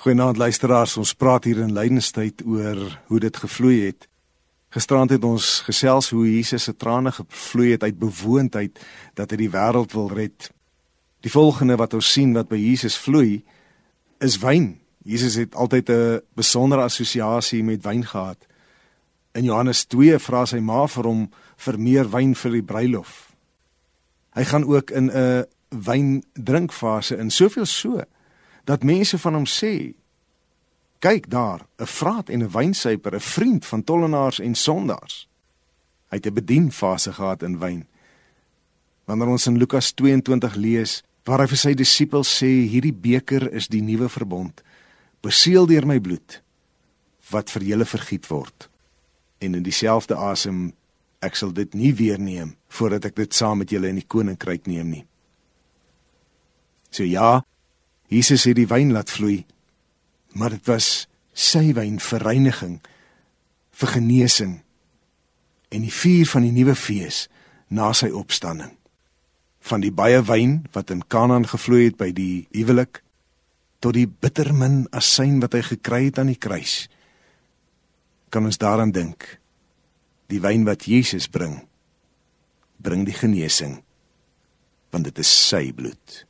Goeienaand luisteraars, ons praat hier in Lydenstyd oor hoe dit gevloei het. Gisterand het ons gesels hoe Jesus se trane gevloei het uit bewoondheid dat hy die wêreld wil red. Die volgende wat ons sien wat by Jesus vloei is wyn. Jesus het altyd 'n besondere assosiasie met wyn gehad. In Johannes 2 vra sy ma vir hom vir meer wyn vir die bruilof. Hy gaan ook in 'n wyn drinkfase in soveel so dat mense van hom sê: "Kyk daar, 'n vraat en 'n wynsuiper, 'n vriend van tollenaars en sondaars." Hy het 'n bedienfase gehad in wyn. Wanneer ons in Lukas 22 lees waar hy vir sy disippels sê: "Hierdie beker is die nuwe verbond, beseël deur my bloed wat vir julle vergiet word." En in dieselfde asem ek sal dit nie weer neem voordat ek dit saam met julle in die koninkryk neem nie. So ja, Jesus het die wyn laat vloei, maar dit was sy wyn vir reiniging, vir genesing en die vuur van die nuwe fees na sy opstanding. Van die baie wyn wat in Kanaan gevloei het by die huwelik tot die bittermin asyn wat hy gekry het aan die kruis. Kan ons daaraan dink? Die wyn wat Jesus bring, bring die genesing want dit is sy bloed.